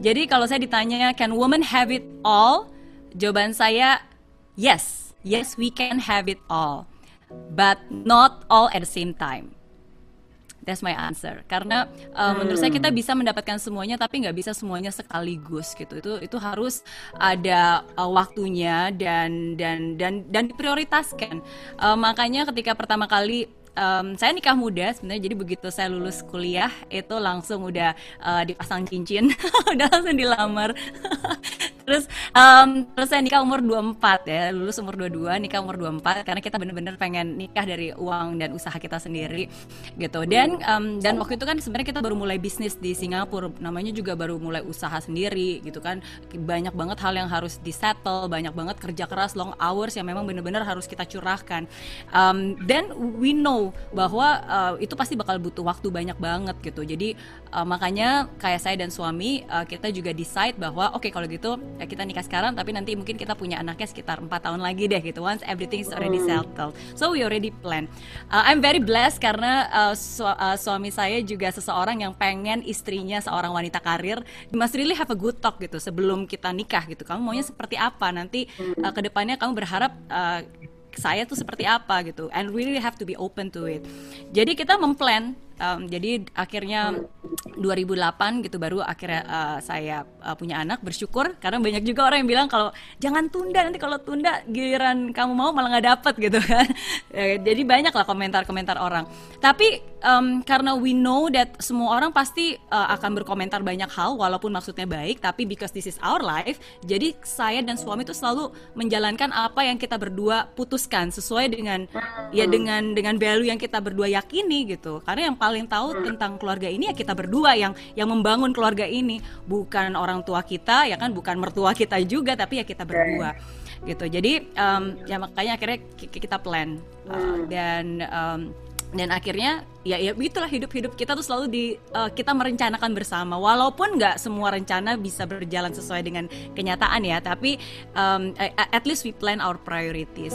Jadi kalau saya ditanya can women have it all? Jawaban saya yes. Yes, we can have it all. But not all at the same time. That's my answer. Karena uh, menurut saya kita bisa mendapatkan semuanya, tapi nggak bisa semuanya sekaligus gitu. Itu itu harus ada uh, waktunya dan dan dan dan diprioritaskan. Uh, makanya ketika pertama kali um, saya nikah muda sebenarnya jadi begitu saya lulus kuliah itu langsung udah uh, dipasang cincin. Udah langsung dilamar terus um, terus saya nikah umur 24 ya lulus umur 22 nikah umur 24 karena kita bener-bener pengen nikah dari uang dan usaha kita sendiri gitu. Dan um, dan waktu itu kan sebenarnya kita baru mulai bisnis di Singapura namanya juga baru mulai usaha sendiri gitu kan. Banyak banget hal yang harus disettle banyak banget kerja keras long hours yang memang bener-bener harus kita curahkan. Um, dan we know bahwa uh, itu pasti bakal butuh waktu banyak banget gitu. Jadi uh, makanya kayak saya dan suami uh, kita juga decide bahwa oke okay, kalau gitu ya kita nikah sekarang tapi nanti mungkin kita punya anaknya sekitar empat tahun lagi deh gitu. Once everything is already settled. So we already plan. Uh, I'm very blessed karena uh, su uh, suami saya juga seseorang yang pengen istrinya seorang wanita karir. Must really have a good talk gitu sebelum kita nikah gitu. Kamu maunya seperti apa? Nanti uh, ke depannya kamu berharap uh, saya tuh seperti apa gitu. And really have to be open to it. Jadi kita memplan um, jadi akhirnya 2008 gitu baru akhirnya uh, saya uh, punya anak bersyukur. Karena banyak juga orang yang bilang kalau jangan tunda nanti kalau tunda giliran kamu mau malah nggak dapet gitu kan. Ya, jadi banyak lah komentar-komentar orang. Tapi um, karena we know that semua orang pasti uh, akan berkomentar banyak hal walaupun maksudnya baik tapi because this is our life jadi saya dan suami itu selalu menjalankan apa yang kita berdua putuskan sesuai dengan ya dengan dengan value yang kita berdua yakini gitu. Karena yang paling paling tahu tentang keluarga ini ya kita berdua yang yang membangun keluarga ini. Bukan orang tua kita ya kan? Bukan mertua kita juga tapi ya kita berdua. Gitu. Jadi um, ya makanya akhirnya kita plan. Uh, dan um, dan akhirnya ya ya itulah hidup-hidup kita tuh selalu di uh, kita merencanakan bersama. Walaupun nggak semua rencana bisa berjalan sesuai dengan kenyataan ya tapi um, at least we plan our priorities.